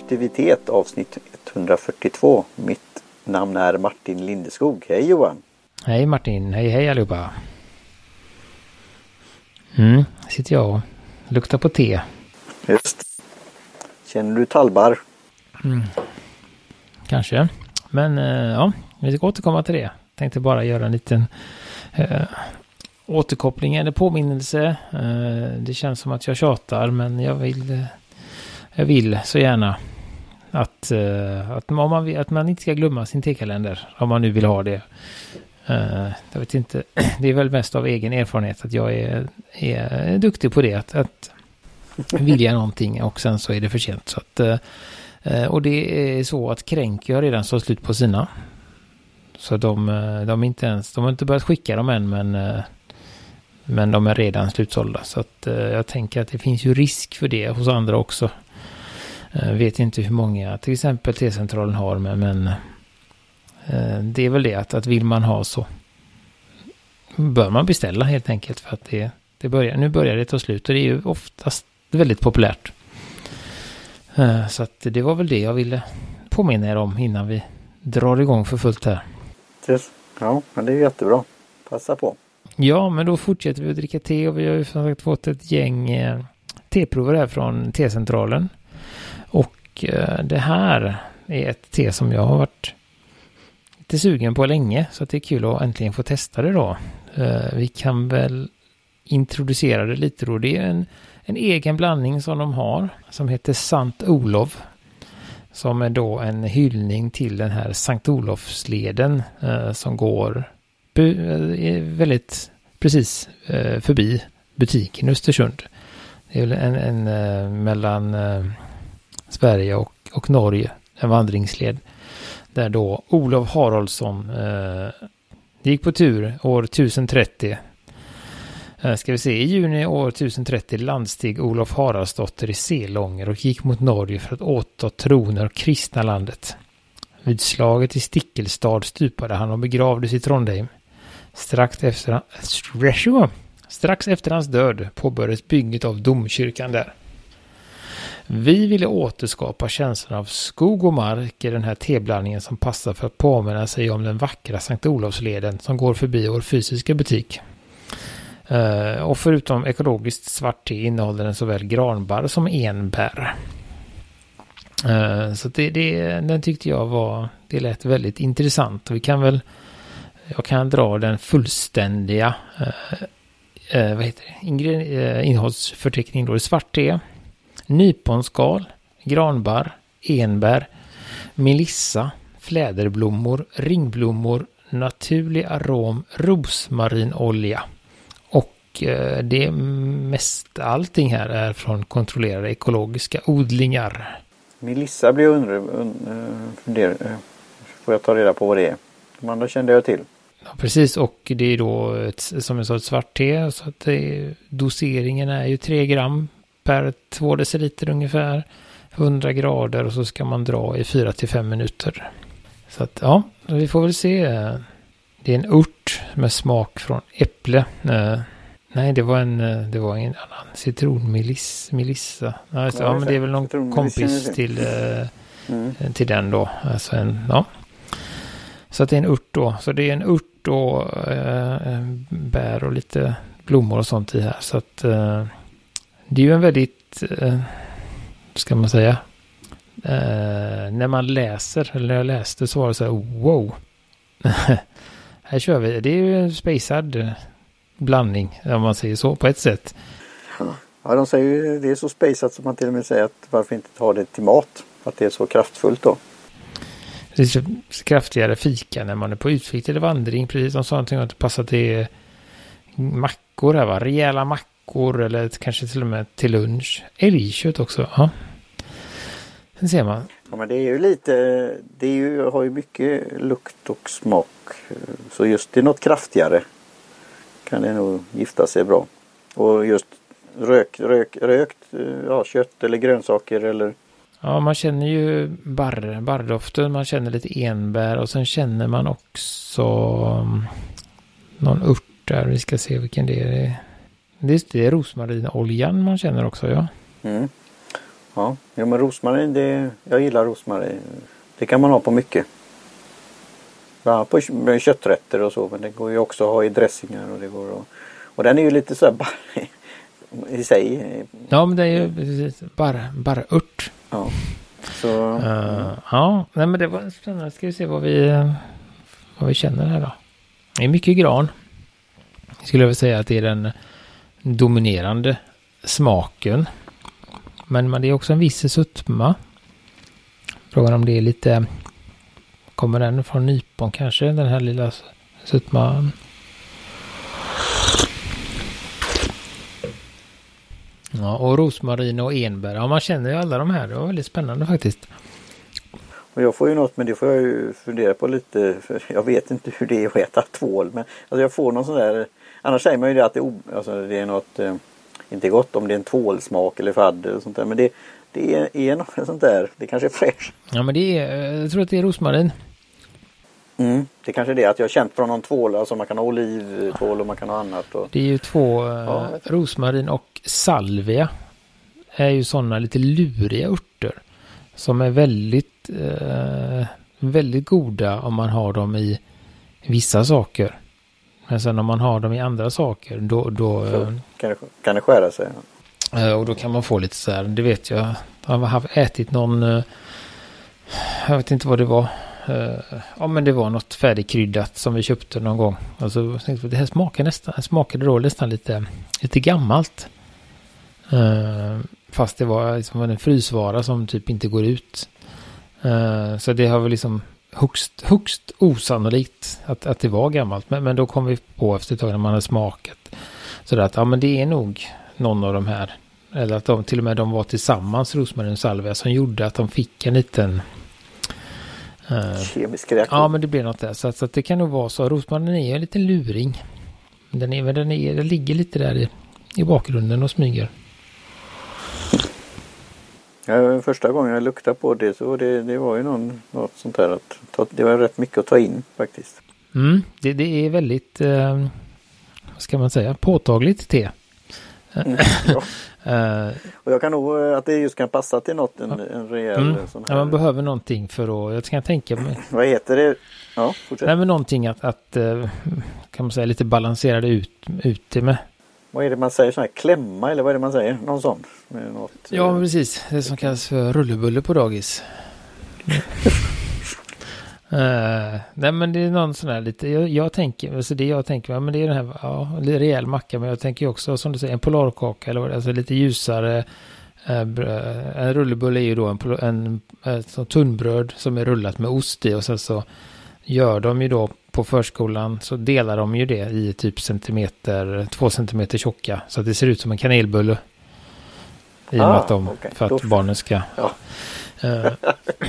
Produktivitet avsnitt 142. Mitt namn är Martin Lindeskog. Hej Johan! Hej Martin! Hej hej allihopa! Mm, sitter jag och luktar på te. Just. Känner du tallbar? Mm. Kanske. Men eh, ja, vi ska återkomma till det. Tänkte bara göra en liten eh, återkoppling eller påminnelse. Eh, det känns som att jag tjatar men jag vill, eh, jag vill så gärna att, eh, att, man, att man inte ska glömma sin tekalender om man nu vill ha det. Eh, jag vet inte, det är väl mest av egen erfarenhet att jag är, är duktig på det. Att, att vilja någonting och sen så är det för sent. Så att, eh, och det är så att Kränk har redan så slut på sina. Så de, de, inte ens, de har inte börjat skicka dem än men men de är redan slutsålda. Så att jag tänker att det finns ju risk för det hos andra också. Jag vet inte hur många till exempel T-centralen har med, men eh, det är väl det att, att vill man ha så bör man beställa helt enkelt för att det, det börjar, nu börjar det ta slut och det är ju oftast väldigt populärt. Eh, så att det var väl det jag ville påminna er om innan vi drar igång för fullt här. Ja, men det är jättebra. Passa på. Ja, men då fortsätter vi att dricka te och vi har ju som sagt fått ett gäng eh, teprover här från T-centralen. Och eh, det här är ett te som jag har varit lite sugen på länge så att det är kul att äntligen få testa det då. Eh, vi kan väl introducera det lite då. Det är en, en egen blandning som de har som heter Sant Olof. Som är då en hyllning till den här Sankt Olofsleden eh, som går eh, väldigt precis eh, förbi butiken i Östersund. Det är väl en, en, en eh, mellan Sverige och, och Norge, en vandringsled. Där då Olof Haraldsson eh, gick på tur år 1030. Eh, ska vi se, i juni år 1030 landsteg Olof Haraldsdotter i Selånger och gick mot Norge för att åta troner och kristna landet. Vid slaget i Stickelstad stupade han och begravdes i Trondheim. Strax efter, strax efter hans död påbörjades bygget av domkyrkan där. Vi ville återskapa känslan av skog och mark i den här teblandningen som passar för att påminna sig om den vackra Sankt Olofsleden som går förbi vår fysiska butik. Eh, och förutom ekologiskt svart te innehåller den såväl granbarr som enbär. Eh, så det, det, den tyckte jag var, det lät väldigt intressant. Vi kan väl jag kan dra den fullständiga eh, eh vad heter det? Eh, innehållsförteckningen då. Svart te, nyponskal, granbarr, enbär, melissa, fläderblommor, ringblommor, naturlig arom, rosmarinolja. Och eh, det mest allting här är från kontrollerade ekologiska odlingar. Melissa blir jag undrar, fundera, får jag ta reda på vad det är? De andra kände jag till. Ja, precis. Och det är då ett, som jag sa ett svart te. Så att det, doseringen är ju 3 gram per 2 deciliter ungefär. 100 grader och så ska man dra i 4 till 5 minuter. Så att ja, vi får väl se. Det är en urt med smak från äpple. Uh, nej, det var en, det var en annan citronmelissa. Melissa. Ja, ja, men det är väl någon kompis till, uh, mm. till den då. Alltså en, ja. Så att det är en urt då. Så det är en urt och eh, bär och lite blommor och sånt i här. Så att eh, det är ju en väldigt, eh, ska man säga, eh, när man läser, eller när jag läste så var det så här, wow. här kör vi, det är ju en spacad blandning, om man säger så, på ett sätt. Ja, de säger ju det är så spaceat som man till och med säger att varför inte ta det till mat? Att det är så kraftfullt då lite kraftigare fika när man är på utflykt eller vandring. Precis som sa någonting att det passar till mackor här va. Rejäla mackor eller kanske till och med till lunch. Älgkött också. Ja. Sen ser man. Ja men det är ju lite, det är ju, har ju mycket lukt och smak. Så just det är något kraftigare kan det nog gifta sig bra. Och just rök, rök, rökt ja, kött eller grönsaker eller Ja, man känner ju barr, barrdoften, man känner lite enbär och sen känner man också mm, någon ört där. Vi ska se vilken det är. Det är, det är rosmarinoljan man känner också, ja. Mm. Ja, ja men rosmarin det, jag gillar rosmarin. Det kan man ha på mycket. Ja, på kötträtter och så men det går ju också att ha i dressingar och det går att, Och den är ju lite så här bara, i sig. Ja men det är ju precis bara, bara ört. Ja. Så, uh, ja, nej men det var spännande. Ska vi se vad vi, vad vi känner här då. Det är mycket gran. Skulle jag vilja säga att det är den dominerande smaken. Men, men det är också en viss sötma. Frågan om det är lite... Kommer den från nypon kanske? Den här lilla sötman. Ja, och rosmarin och enbär. Ja, man känner ju alla de här. Det var väldigt spännande faktiskt. Och jag får ju något, men det får jag ju fundera på lite. För jag vet inte hur det är att äta tvål. Men alltså jag får någon sån där. Annars säger man ju det att det, alltså det är något. Eh, inte gott om det är en tvålsmak eller fadder och sånt där. Men det, det är, är något sånt där. Det kanske är fräscht. Ja men det är, jag tror att det är rosmarin. Mm, det kanske är det att jag har känt från någon tvål, alltså man kan ha olivtvål och man kan ha annat. Och... Det är ju två, eh, ja, rosmarin och salvia. Är ju sådana lite luriga örter. Som är väldigt, eh, väldigt goda om man har dem i vissa saker. Men sen om man har dem i andra saker då... då så, eh, kan, det, kan det skära sig. Eh, och då kan man få lite så här, det vet jag. Jag har ätit någon... Eh, jag vet inte vad det var. Ja men det var något färdigkryddat som vi köpte någon gång. Alltså det här smakade nästan, smakade då nästan lite, lite gammalt. Fast det var liksom en frysvara som typ inte går ut. Så det har väl liksom högst, högst osannolikt att, att det var gammalt. Men, men då kom vi på efter ett tag när man hade smakat. Så att ja men det är nog någon av de här. Eller att de till och med de var tillsammans, rosmarin och salvia, som gjorde att de fick en liten... Uh, Kemisk reaktion. Ja men det blev något där. Så, så att det kan nog vara så. Rosmarin är en liten luring. Den, är, den, är, den ligger lite där i, i bakgrunden och smyger. Ja, första gången jag luktade på det så det, det var ju någon, något sånt där att ta, det var rätt mycket att ta in faktiskt. Mm, det, det är väldigt, eh, vad ska man säga, påtagligt te. Mm, ja. uh, och jag kan nog eh, att det just kan passa till något, en, en rejäl mm, sån här. Ja, man behöver någonting för att, jag kan tänka mig. vad heter det? Ja, fortsätt. Nej, men någonting att, att eh, kan man säga, lite balansera det ut, ut det med vad är det man säger, sån här klämma eller vad är det man säger? Någon sån? Något, ja, men precis. Det som kallas för rullebulle på dagis. uh, nej men det är någon sån här lite, jag, jag tänker, alltså det jag tänker, men det är den här, ja, lite rejäl macka, men jag tänker också som du säger, en polarkaka eller vad det är, alltså lite ljusare. Uh, en rullebulle är ju då en, en, en, en tunnbröd som är rullat med ost i och sen så gör de ju då på förskolan så delar de ju det i typ centimeter, två centimeter tjocka. Så att det ser ut som en kanelbulle. I och med ah, att de, okay. för att barnen ska... Ja. Uh,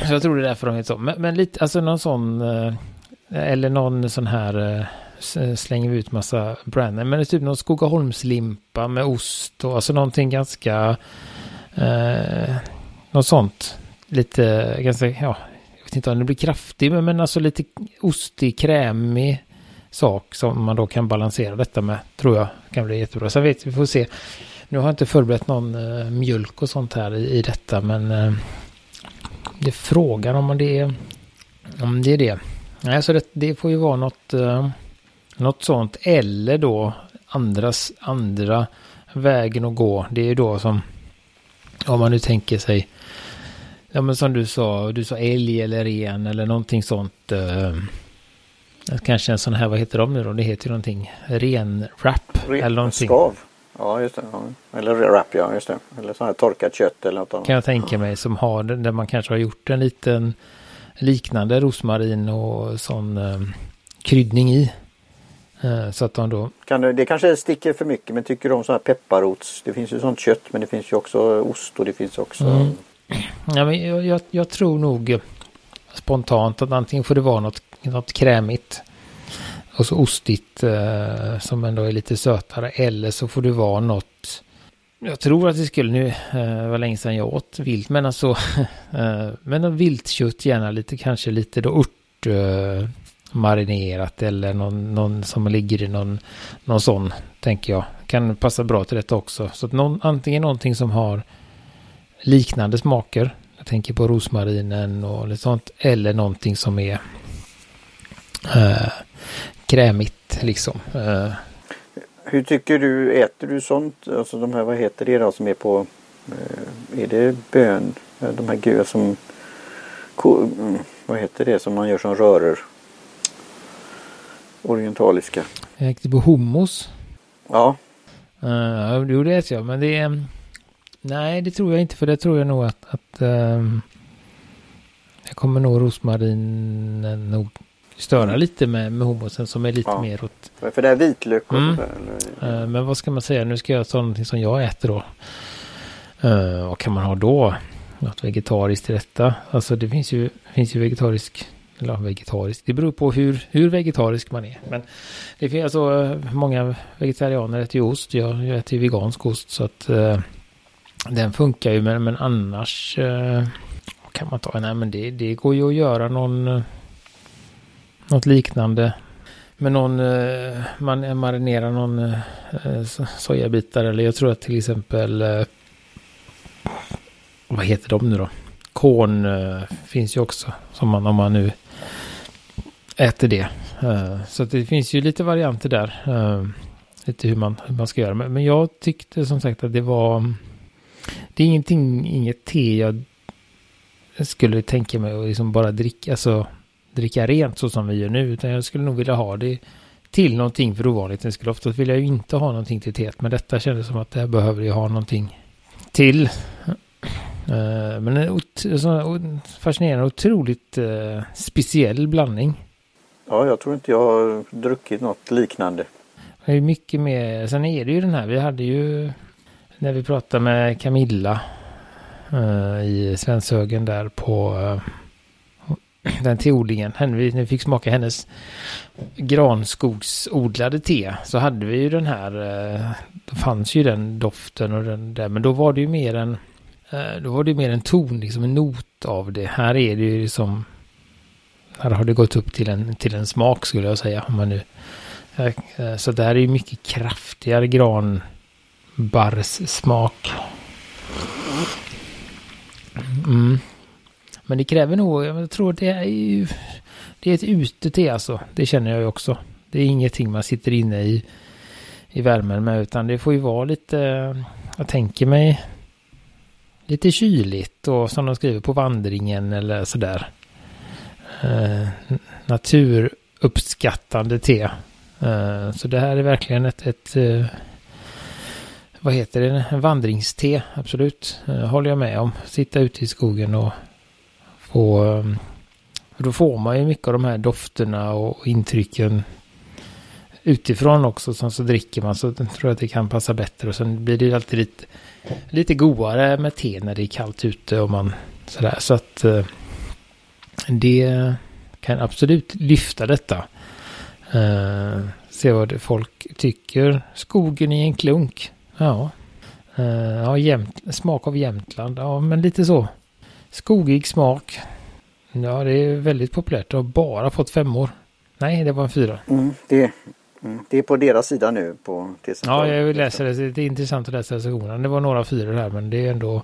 så jag tror det är därför de heter så. Men, men, lite, alltså någon sån, uh, eller någon sån här, uh, slänger vi ut massa brand. Men det är typ någon Skogaholmslimpa med ost och alltså någonting ganska, något sånt. Lite, ganska, ja, vet inte om det blir kraftig, men, alltså lite ostig, krämig sak som man då kan balansera detta med, tror jag kan bli jättebra. Sen vet vi, vi får se. Nu har jag inte förberett någon uh, mjölk och sånt här i, i detta, men uh, det är frågan om det är, om det är det. Nej, så det, det får ju vara något, uh, något sånt, eller då andras, andra vägen att gå. Det är ju då som, om man nu tänker sig Ja men som du sa, du sa älg eller ren eller någonting sånt. Eh, kanske en sån här, vad heter de nu då? Det heter ju någonting. Renwrap Ren, eller någonting. Skav. Ja just det. Ja. Eller wrap ja, just det. Eller sån här torkat kött eller något annat. Kan jag tänka mig som har den där man kanske har gjort en liten liknande rosmarin och sån eh, kryddning i. Eh, så att de då... Kan det, det kanske sticker för mycket men tycker du om sån här pepparrots? Det finns ju sånt kött men det finns ju också ost och det finns också mm. Ja, men jag, jag, jag, tror nog spontant att antingen får det vara något, något krämigt och så ostigt eh, som ändå är lite sötare eller så får det vara något jag tror att det skulle, nu eh, var länge sedan jag åt vilt, men alltså, eh, men viltkött gärna lite, kanske lite då ört eh, marinerat eller någon, någon som ligger i någon, någon sån, tänker jag. Kan passa bra till detta också. Så att någon, antingen någonting som har liknande smaker. Jag tänker på rosmarinen och lite sånt. Eller någonting som är eh, krämigt liksom. Eh. Hur tycker du, äter du sånt? Alltså de här, vad heter det då som är på, eh, är det bön? De här gula som, mm, vad heter det som man gör som röror? Orientaliska. Jag tänkte på hummus. Ja. Uh, jo, det äter jag, men det är... Nej, det tror jag inte, för det tror jag nog att... att uh, jag kommer nog rosmarinen nog störa lite med, med hummusen som är lite ja. mer åt... För det är vitlök och mm. uh, Men vad ska man säga? Nu ska jag ta någonting som jag äter då. Uh, vad kan man ha då? Något vegetariskt i detta? Alltså det finns ju, finns ju vegetarisk eller vegetarisk. Det beror på hur, hur vegetarisk man är. Men det finns alltså många vegetarianer äter ju ost. Jag, jag äter ju vegansk ost så att uh, den funkar ju. Men, men annars eh, kan man ta? Nej men det, det går ju att göra någon eh, något liknande. Med någon, eh, man eh, marinerar någon sojabitar eller jag tror att till exempel vad heter de nu då? Korn finns ju också. Som man om man nu äter det. Så det finns ju lite varianter där. Lite hur man, hur man ska göra. Men, men, jag tyckte som sagt att det var... Det är ingenting, inget te jag skulle tänka mig att liksom bara dricka, alltså, dricka rent så som vi gör nu. Utan jag skulle nog vilja ha det till någonting för ovanligt. Jag skulle oftast vilja ju inte ha någonting till teet. Men detta kändes som att det här behöver jag ha någonting till. Uh, men en fascinerande, otroligt uh, speciell blandning. Ja, jag tror inte jag har druckit något liknande. Det är mycket mer. Sen är det ju den här. Vi hade ju när vi pratade med Camilla uh, i Svenshögen där på uh, den teodlingen. När vi fick smaka hennes granskogsodlade te. Så hade vi ju den här. Uh, då fanns ju den doften och den där. Men då var det ju mer en. Då var det mer en ton, liksom en not av det. Här är det ju liksom här har det gått upp till en, till en smak skulle jag säga. Om man nu, så det här är ju mycket kraftigare gran granbarrssmak. Mm. Men det kräver nog, jag tror det är ju, det är ett ute alltså. Det känner jag ju också. Det är ingenting man sitter inne i, i värmen med, utan det får ju vara lite, jag tänker mig, lite kyligt och som de skriver på vandringen eller sådär eh, naturuppskattande te. Eh, så det här är verkligen ett, ett eh, vad heter det, en vandringste, absolut. Eh, håller jag med om. Sitta ute i skogen och få, eh, då får man ju mycket av de här dofterna och intrycken utifrån också. Sen så dricker man så tror jag att det kan passa bättre. Och sen blir det alltid lite, lite godare med te när det är kallt ute och man sådär. Så att eh, det kan absolut lyfta detta. Uh, se vad folk tycker. Skogen i en klunk. Ja. Uh, ja Jämt, smak av Jämtland. Ja, men lite så. Skogig smak. Ja, det är väldigt populärt. Det har bara fått femmor. Nej, det var en fyra. Mm, det, mm, det är på deras sida nu på Ja, jag läser det. Det är intressant att läsa recensionerna. Det var några fyror här, men det är ändå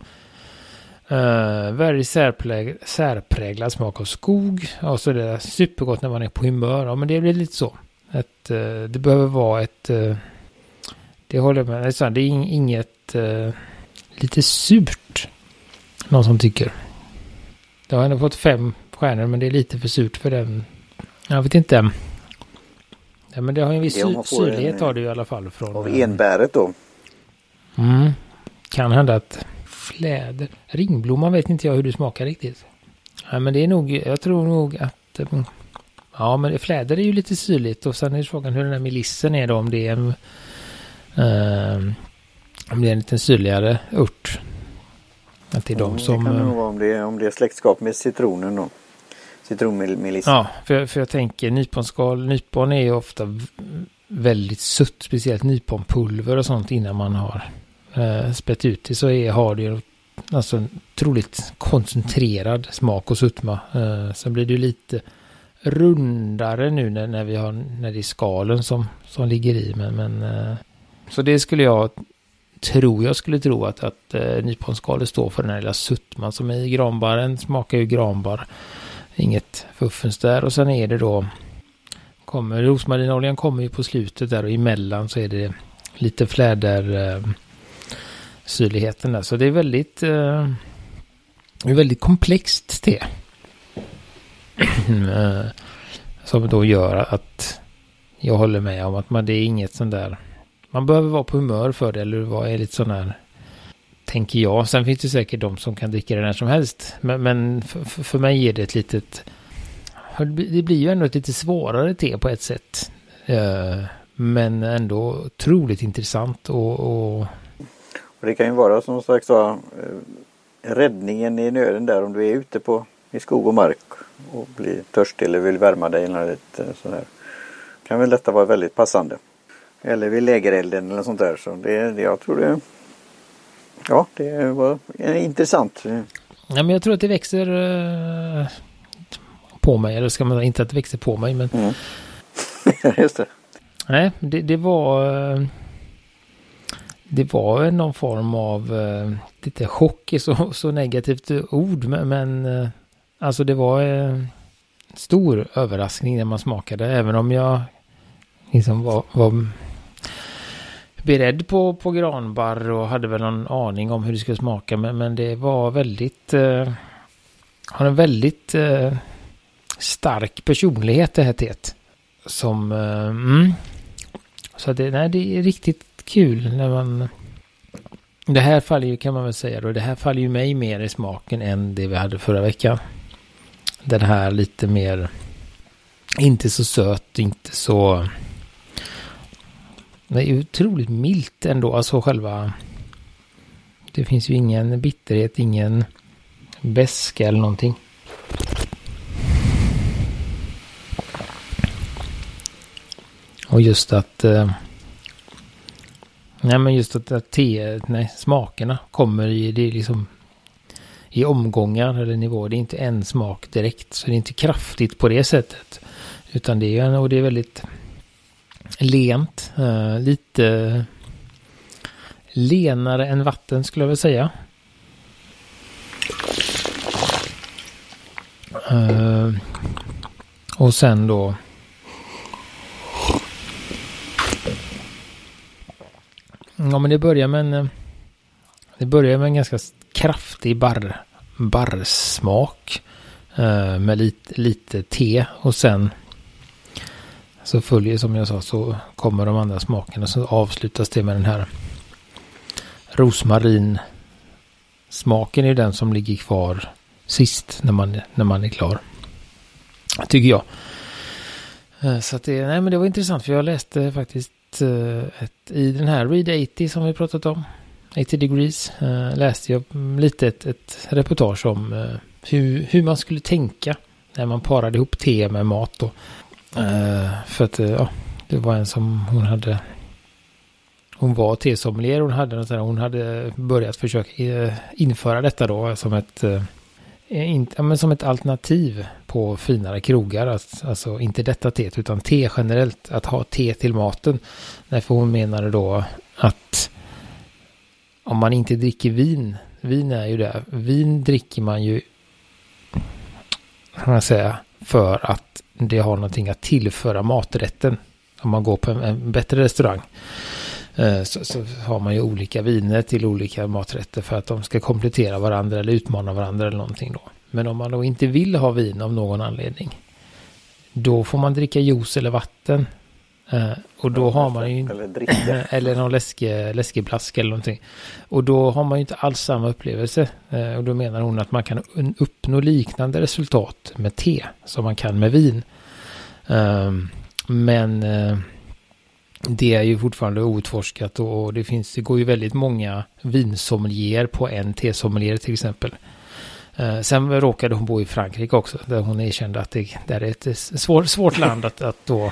Uh, väldigt särpräg särpräglad smak av skog. Och så är det supergott när man är på humör. Ja, men det blir lite så. Ett, uh, det behöver vara ett... Uh, det håller jag med. Det är inget... Uh, lite surt. Någon som tycker. Det har ändå fått fem stjärnor men det är lite för surt för den. Jag vet inte. Ja, men det har en viss sy syrlighet har det i alla fall. Från, av enbäret då. Mm. Kan hända att fläder. Ringblomma vet inte jag hur det smakar riktigt. Ja, men det är nog, jag tror nog att... Mm, ja, men fläder är ju lite syrligt och sen är frågan hur den här melissen är då. Om det är en... Uh, om det är en lite syrligare ört. Att det är de som... Det kan nog vara om det, är, om det är släktskap med citronen då. Citronmelissen. Ja, för, för jag tänker nyponskal. Nypon är ju ofta väldigt sött. Speciellt nyponpulver och sånt innan man har eh, spett ut det så är, har det alltså en otroligt koncentrerad smak och sötma. Eh, sen blir det lite rundare nu när, när vi har när det är skalen som, som ligger i. Men, men eh, så det skulle jag tro, jag skulle tro att, att eh, nyponskalet står för den här lilla suttman som är i granbarren. Smakar ju granbar. Inget fuffens där. Och sen är det då kommer rosmarinoljan kommer ju på slutet där och emellan så är det lite fläder eh, syrligheten där. Så det är väldigt eh, det är väldigt komplext te. Eh, som då gör att jag håller med om att man, det är inget sånt där. Man behöver vara på humör för det eller vad är lite sån här. Tänker jag. Sen finns det säkert de som kan dricka det när som helst. Men, men för, för mig är det ett litet. Det blir ju ändå ett lite svårare te på ett sätt. Eh, men ändå otroligt intressant och, och... och det kan ju vara som sagt var eh, räddningen i nöden där om du är ute på i skog och mark och blir törstig eller vill värma dig eller lite sådär. Kan väl detta vara väldigt passande. Eller vid lägerelden eller sånt där. Så det, det jag tror det Ja, det var intressant. Ja, men jag tror att det växer uh, på mig. Eller ska man inte att det växer på mig men. Mm. Just det. Nej, det, det var. Uh, det var någon form av uh, lite chock i så, så negativt ord. Men, men uh, alltså det var uh, stor överraskning när man smakade. Även om jag liksom var, var beredd på, på granbarr och hade väl någon aning om hur det skulle smaka. Men, men det var väldigt... Eh, har en väldigt eh, stark personlighet det här teet. Som... Eh, mm. Så det, nej, det är riktigt kul när man... Det här faller ju kan man väl säga då. Det här faller ju mig mer i smaken än det vi hade förra veckan. Den här lite mer... Inte så söt, inte så det är otroligt milt ändå, alltså själva... Det finns ju ingen bitterhet, ingen beska eller någonting. Och just att... Eh, nej men just att, att te, nej, smakerna kommer i, det är liksom i omgångar eller nivåer. Det är inte en smak direkt. Så det är inte kraftigt på det sättet. Utan det är ju, och det är väldigt lent. Eh, lite lenare än vatten skulle jag vilja säga. Eh, och sen då Ja men det börjar med en eh, Det börjar med en ganska kraftig barr barrsmak. Med lite, lite te och sen så följer som jag sa så kommer de andra smakerna så avslutas det med den här rosmarin smaken är den som ligger kvar sist när man, när man är klar. Tycker jag. Eh, så att det, nej men det var intressant för jag läste faktiskt eh, ett, i den här Read 80 som vi pratat om. 80 degrees eh, läste jag lite ett, ett reportage om hur, hur man skulle tänka när man parade ihop te med mat. Då. Uh, för att uh, ja, det var en som hon hade. Hon var tesommelier. Hon hade, hon hade börjat försöka uh, införa detta då som ett, in, ja, men som ett alternativ på finare krogar. Alltså, alltså inte detta teet utan te generellt. Att ha te till maten. Därför hon menade då att om man inte dricker vin. Vin är ju det. Vin dricker man ju. Kan man säga. För att det har någonting att tillföra maträtten. Om man går på en, en bättre restaurang. Eh, så, så, har man ju olika viner till olika maträtter för att de ska komplettera varandra eller utmana varandra eller någonting då. Men om man då inte vill ha vin av någon anledning. Då får man dricka juice eller vatten. Uh, och då har man ju... Eller, eller någon läske, läskeblask eller någonting. Och då har man ju inte alls samma upplevelse. Uh, och då menar hon att man kan uppnå liknande resultat med te som man kan med vin. Uh, men det är ju fortfarande outforskat och, det finns, det går ju väldigt många vinsommelier på en tesommelier till exempel. Sen råkade hon bo i Frankrike också, där hon erkände att det där är ett svår, svårt land att, att då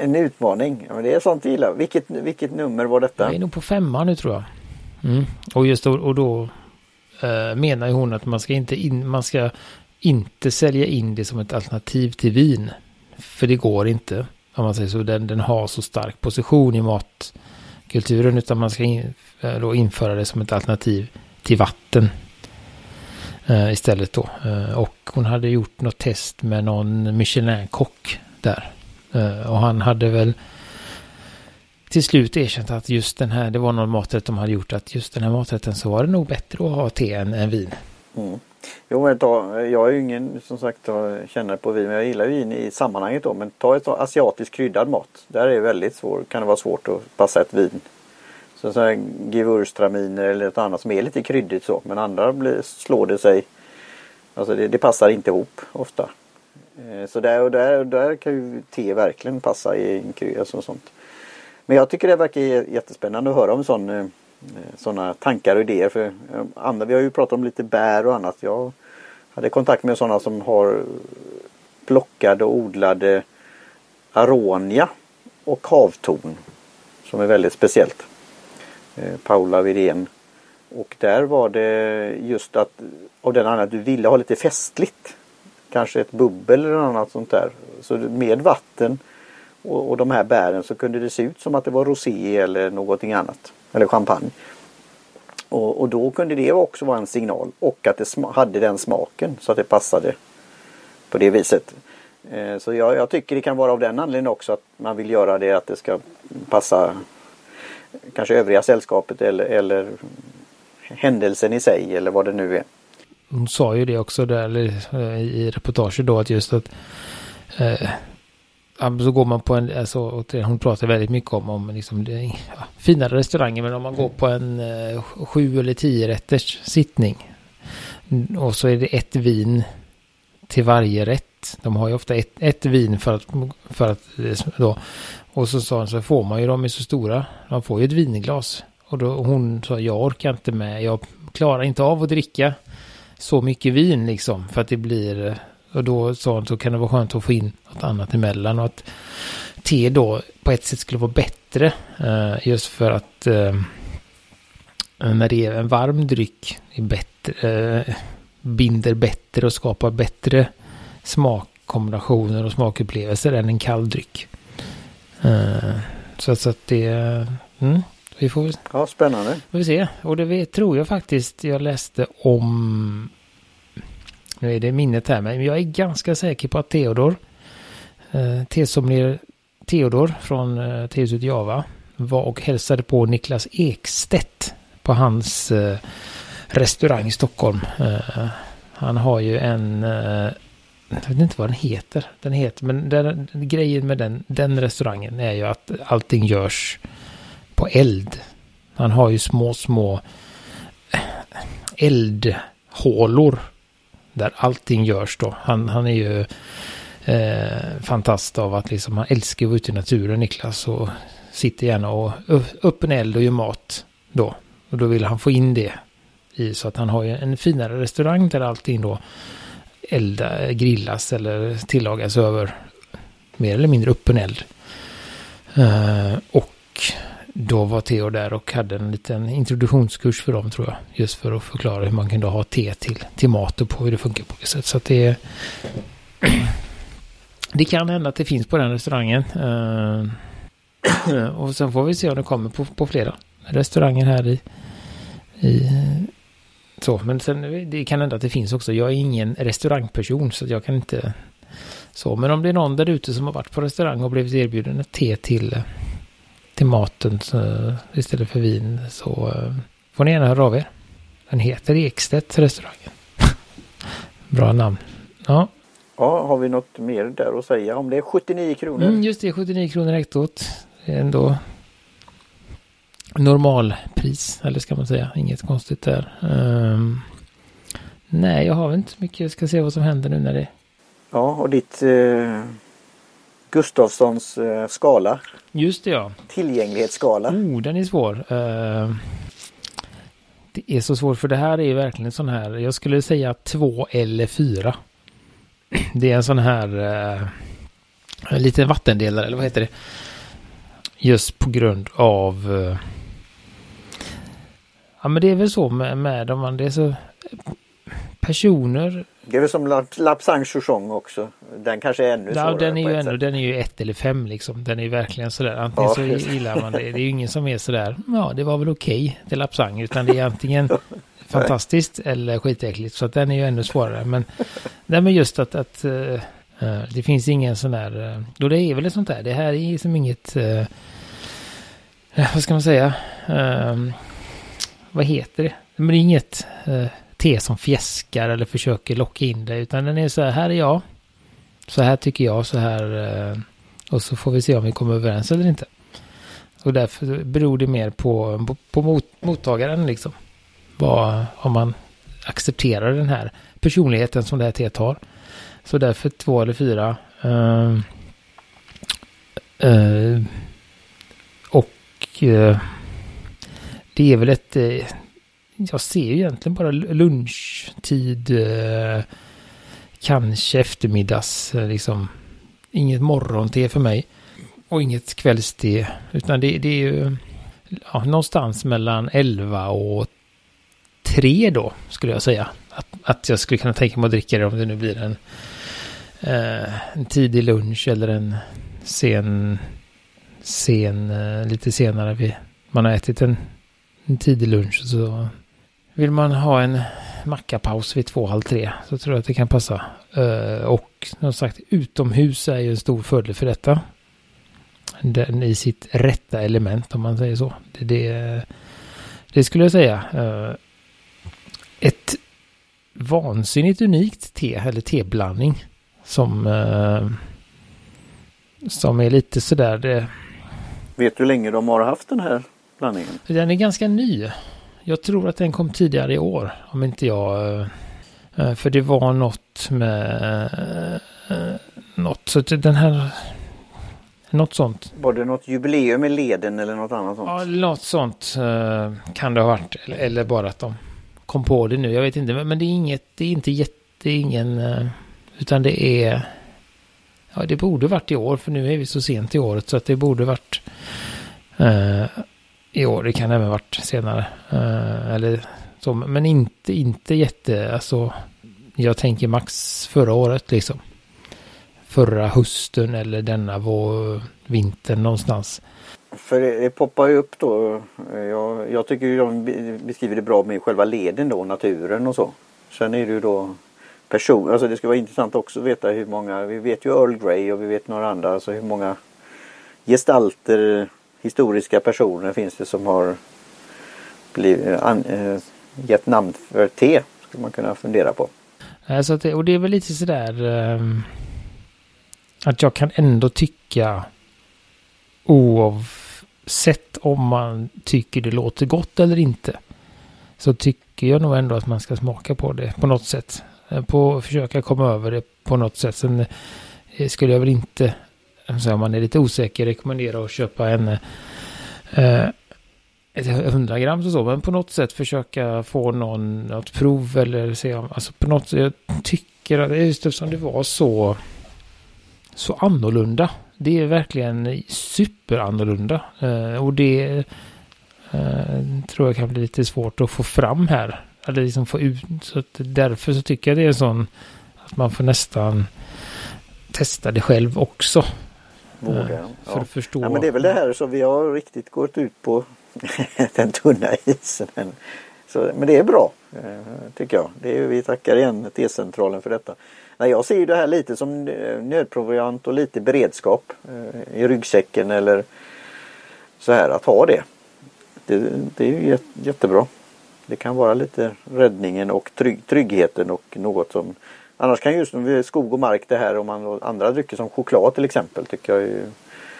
en utmaning. Ja, det är sånt jag gillar. Vilket, vilket nummer var detta? Det är nog på femman nu tror jag. Mm. Och just då, och då eh, menar ju hon att man ska, inte in, man ska inte sälja in det som ett alternativ till vin. För det går inte. Om man säger så. Den, den har så stark position i matkulturen. utan man ska in, eh, då införa det som ett alternativ till vatten eh, istället då. Eh, och hon hade gjort något test med någon Michelin-kock där. Eh, och han hade väl till slut erkänt att just den här, det var någon maträtt de hade gjort, att just den här maträtten så var det nog bättre att ha te än, än vin. Mm. Jo, men ta, jag är ju ingen som sagt känner på vin, men jag gillar vin i sammanhanget då. Men ta ett asiatiskt kryddad mat. Där är det väldigt svårt, kan det vara svårt att passa ett vin. Så, så här givurstraminer eller något annat som är lite kryddigt så. Men andra blir, slår det sig. Alltså det, det passar inte ihop ofta. Eh, så där och där, där kan ju te verkligen passa i en krydd, och sånt. Men jag tycker det verkar jättespännande att höra om sån, eh, sådana tankar och idéer. För eh, andra, vi har ju pratat om lite bär och annat. Jag hade kontakt med sådana som har plockade och odlade aronia och havtorn. Som är väldigt speciellt. Paula Virén. Och där var det just att av den anledningen att du ville ha lite festligt. Kanske ett bubbel eller annat sånt där. Så med vatten och, och de här bären så kunde det se ut som att det var rosé eller någonting annat. Eller champagne. Och, och då kunde det också vara en signal och att det hade den smaken så att det passade på det viset. Eh, så jag, jag, tycker det kan vara av den anledningen också att man vill göra det att det ska passa kanske övriga sällskapet eller, eller händelsen i sig eller vad det nu är. Hon sa ju det också där eh, i reportaget då att just att eh, så går man på en, alltså, hon pratar väldigt mycket om, om liksom, ja, finare restauranger, men om man går på en eh, sju eller tio rätters sittning mm, och så är det ett vin till varje rätt. De har ju ofta ett, ett vin för att, för att eh, då, och så sa hon så får man ju de är så stora, man får ju ett vinglas. Och då hon sa jag orkar inte med, jag klarar inte av att dricka så mycket vin liksom för att det blir och då sa han så kan det vara skönt att få in något annat emellan. Och att te då på ett sätt skulle vara bättre. Eh, just för att eh, när det är en varm dryck är bättre, eh, binder bättre och skapar bättre smakkombinationer och smakupplevelser än en kall dryck. så, så att det... Mm, vi får, ja, spännande. Vi får se. Och det tror jag faktiskt jag läste om nu är det minnet här, men jag är ganska säker på att Theodor, eh, T-sommelier Theodor från eh, Tehuset Java, var och hälsade på Niklas Ekstedt på hans eh, restaurang i Stockholm. Eh, han har ju en, eh, jag vet inte vad den heter, den heter, men den, grejen med den, den restaurangen är ju att allting görs på eld. Han har ju små, små eh, eldhålor där allting görs då. Han, han är ju eh, fantast av att liksom, han älskar att vara ute i naturen Niklas och sitter gärna och upp en eld och gör mat då. Och då vill han få in det i så att han har ju en finare restaurang där allting då elda, grillas eller tillagas över mer eller mindre öppen eld. Eh, och då var Theo där och hade en liten introduktionskurs för dem tror jag. Just för att förklara hur man kunde ha te till, till mat och på hur det funkar på det sättet. Så att det Det kan hända att det finns på den restaurangen. Uh, och sen får vi se om det kommer på, på flera restauranger här i, i så, men sen det kan hända att det finns också. Jag är ingen restaurangperson så jag kan inte så. Men om det är någon där ute som har varit på restaurang och blivit erbjuden ett te till till maten så, istället för vin så uh, får ni gärna höra av er. Den heter Ekstedt restaurangen. Bra namn. Ja. Ja, har vi något mer där att säga om det? är 79 kronor. Mm, just det, 79 kronor hektot. Det är ändå normalpris, eller ska man säga. Inget konstigt där. Um, nej, jag har inte så mycket. Jag ska se vad som händer nu när det... Ja, och ditt eh, Gustafssons eh, skala. Just det ja. Tillgänglighetsskala. Oh, den är svår. Uh, det är så svårt för det här är verkligen en sån här. Jag skulle säga två eller fyra. Det är en sån här uh, liten vattendelare eller vad heter det? Just på grund av uh, Ja men det är väl så med, med om man det är så personer Det är väl som Lapsang också. Den kanske är ännu svårare. den är ju ännu, den är ju ett eller fem liksom. Den är verkligen sådär. Antingen ja, så gillar man det. Det är ju ingen som är sådär. Ja, det var väl okej okay, till Lapsang. Utan det är antingen fantastiskt eller skitäckligt. Så att den är ju ännu svårare. Men, nej, men just att, att uh, det finns ingen sån där. Uh, då det är väl ett sånt där. Det här är som inget. Uh, vad ska man säga? Vad heter det? Men det är inget te som fjäskar eller försöker locka in dig, Utan den är så här, här är jag. Så här tycker jag, så här. Eh, och så får vi se om vi kommer överens eller inte. Och därför beror det mer på, på, på mot, mottagaren liksom. Vad, om man accepterar den här personligheten som det här teet har. Så därför två eller fyra. Uh, uh, och uh, det är väl ett jag ser ju egentligen bara lunchtid. Eh, kanske eftermiddags eh, liksom. Inget morgonte för mig. Och inget kvällste. Utan det, det är ju ja, någonstans mellan 11 och tre då, skulle jag säga. Att, att jag skulle kunna tänka mig att dricka det om det nu blir en, eh, en tidig lunch eller en sen, sen eh, lite senare. Vi, man har ätit en, en tidig lunch så vill man ha en mackapaus vid två, halv tre så tror jag att det kan passa. Uh, och som sagt utomhus är ju en stor fördel för detta. Den i sitt rätta element om man säger så. Det, det, det skulle jag säga. Uh, ett vansinnigt unikt te eller teblandning som eh, som är lite sådär det. Vet du hur länge de har haft den här blandningen? Den är ganska ny. Jag tror att den kom tidigare i år om inte jag eh, eh för det var något med eh, något så den här något sånt. Var det något jubileum i leden eller något annat sånt? Ja, något sånt kan det ha varit. Eller, bara att de kom på det nu. Jag vet inte, men det är inget, det är inte jätte, ingen, utan det är, ja det borde varit i år, för nu är vi så sent i året så att det borde varit år. Det kan även varit senare. Eh, eller så, men inte, inte jätte, alltså, jag tänker max förra året liksom. Förra hösten eller denna vår vintern någonstans. För det, det poppar ju upp då. Jag, jag tycker ju de beskriver det bra med själva leden då, naturen och så. Sen är det ju då person, alltså det skulle vara intressant också att veta hur många, vi vet ju Earl Grey och vi vet några andra, alltså hur många gestalter, historiska personer finns det som har blivit, eh, an, äh, gett namn för te. Skulle man kunna fundera på. Alltså det, och det är väl lite sådär äh, att jag kan ändå tycka oavsett om man tycker det låter gott eller inte. Så tycker jag nog ändå att man ska smaka på det på något sätt. På försöka komma över det på något sätt. Sen skulle jag väl inte, så om man är lite osäker, rekommendera att köpa en eh, ett 100 gram och så, men på något sätt försöka få någon, något prov eller se om, alltså på något sätt, jag tycker att just eftersom det var så, så annorlunda det är verkligen superannorlunda. Eh, och det eh, tror jag kan bli lite svårt att få fram här. Eller liksom få ut. Så att därför så tycker jag det är sån att man får nästan testa det själv också. Våga. Eh, för ja. att förstå. Ja, men det är väl det här som vi har riktigt gått ut på den tunna isen. Så, men det är bra eh, tycker jag. Det är, vi tackar igen T-centralen för detta. Nej, jag ser det här lite som nödproviant och lite beredskap eh, i ryggsäcken eller så här att ha det. Det, det är ju jättebra. Det kan vara lite räddningen och trygg, tryggheten och något som Annars kan just skog och mark det här om man andra drycker som choklad till exempel tycker jag är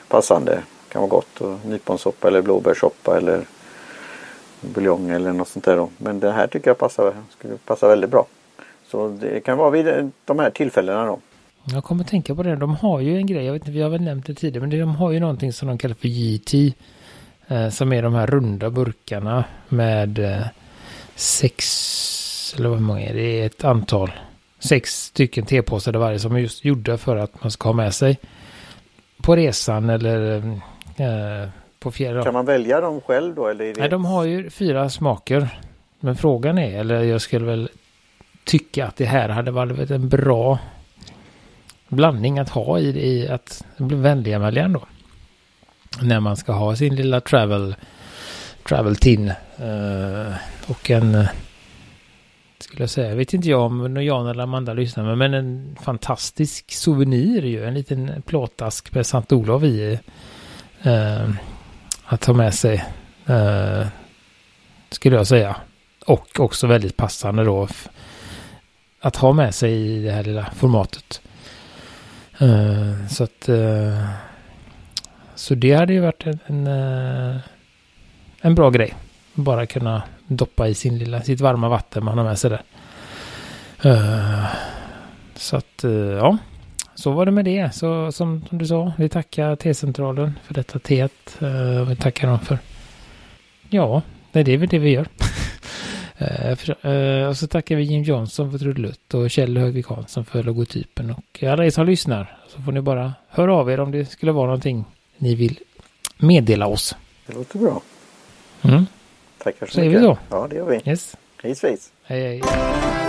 passande. Kan vara gott och nyponsoppa eller blåbärssoppa eller buljong eller något sånt där då. Men det här tycker jag passar, skulle passa väldigt bra. Så det kan vara vid de här tillfällena då. Jag kommer att tänka på det. De har ju en grej, jag vet inte, vi har väl nämnt det tidigare, men de har ju någonting som de kallar för GT. Eh, som är de här runda burkarna med eh, sex, eller vad många är det? är ett antal. Sex stycken tepåsar varje som är just gjorda för att man ska ha med sig på resan eller eh, på fjärran. Kan man välja dem själv då? Eller det... Nej, de har ju fyra smaker. Men frågan är, eller jag skulle väl tycka att det här hade varit en bra blandning att ha i, i att bli vänliganväljaren då. När man ska ha sin lilla travel travel tin eh, och en skulle jag säga. Jag vet inte jag om Jan eller Amanda lyssnar men en fantastisk souvenir ju. En liten plåtask med Sant Olof i. Eh, att ha med sig. Eh, skulle jag säga. Och också väldigt passande då. Att ha med sig i det här lilla formatet. Eh, så att... Eh, så det hade ju varit en, en, eh, en, bra grej. Bara kunna doppa i sin lilla, sitt varma vatten man har med sig där. så att ja, så var det med det. Så som, som du sa, vi tackar T-centralen för detta teet. vi tackar dem för... Ja, det är väl det vi gör. Uh, och så tackar vi Jim Johnson för trudelutt och Kjell Högvik Hansson för logotypen. Och alla er som lyssnar så får ni bara höra av er om det skulle vara någonting ni vill meddela oss. Det låter bra. Mm. Tackar så Säger mycket. vi så? Ja, det gör vi. Yes. Hej svejs. Hej hej.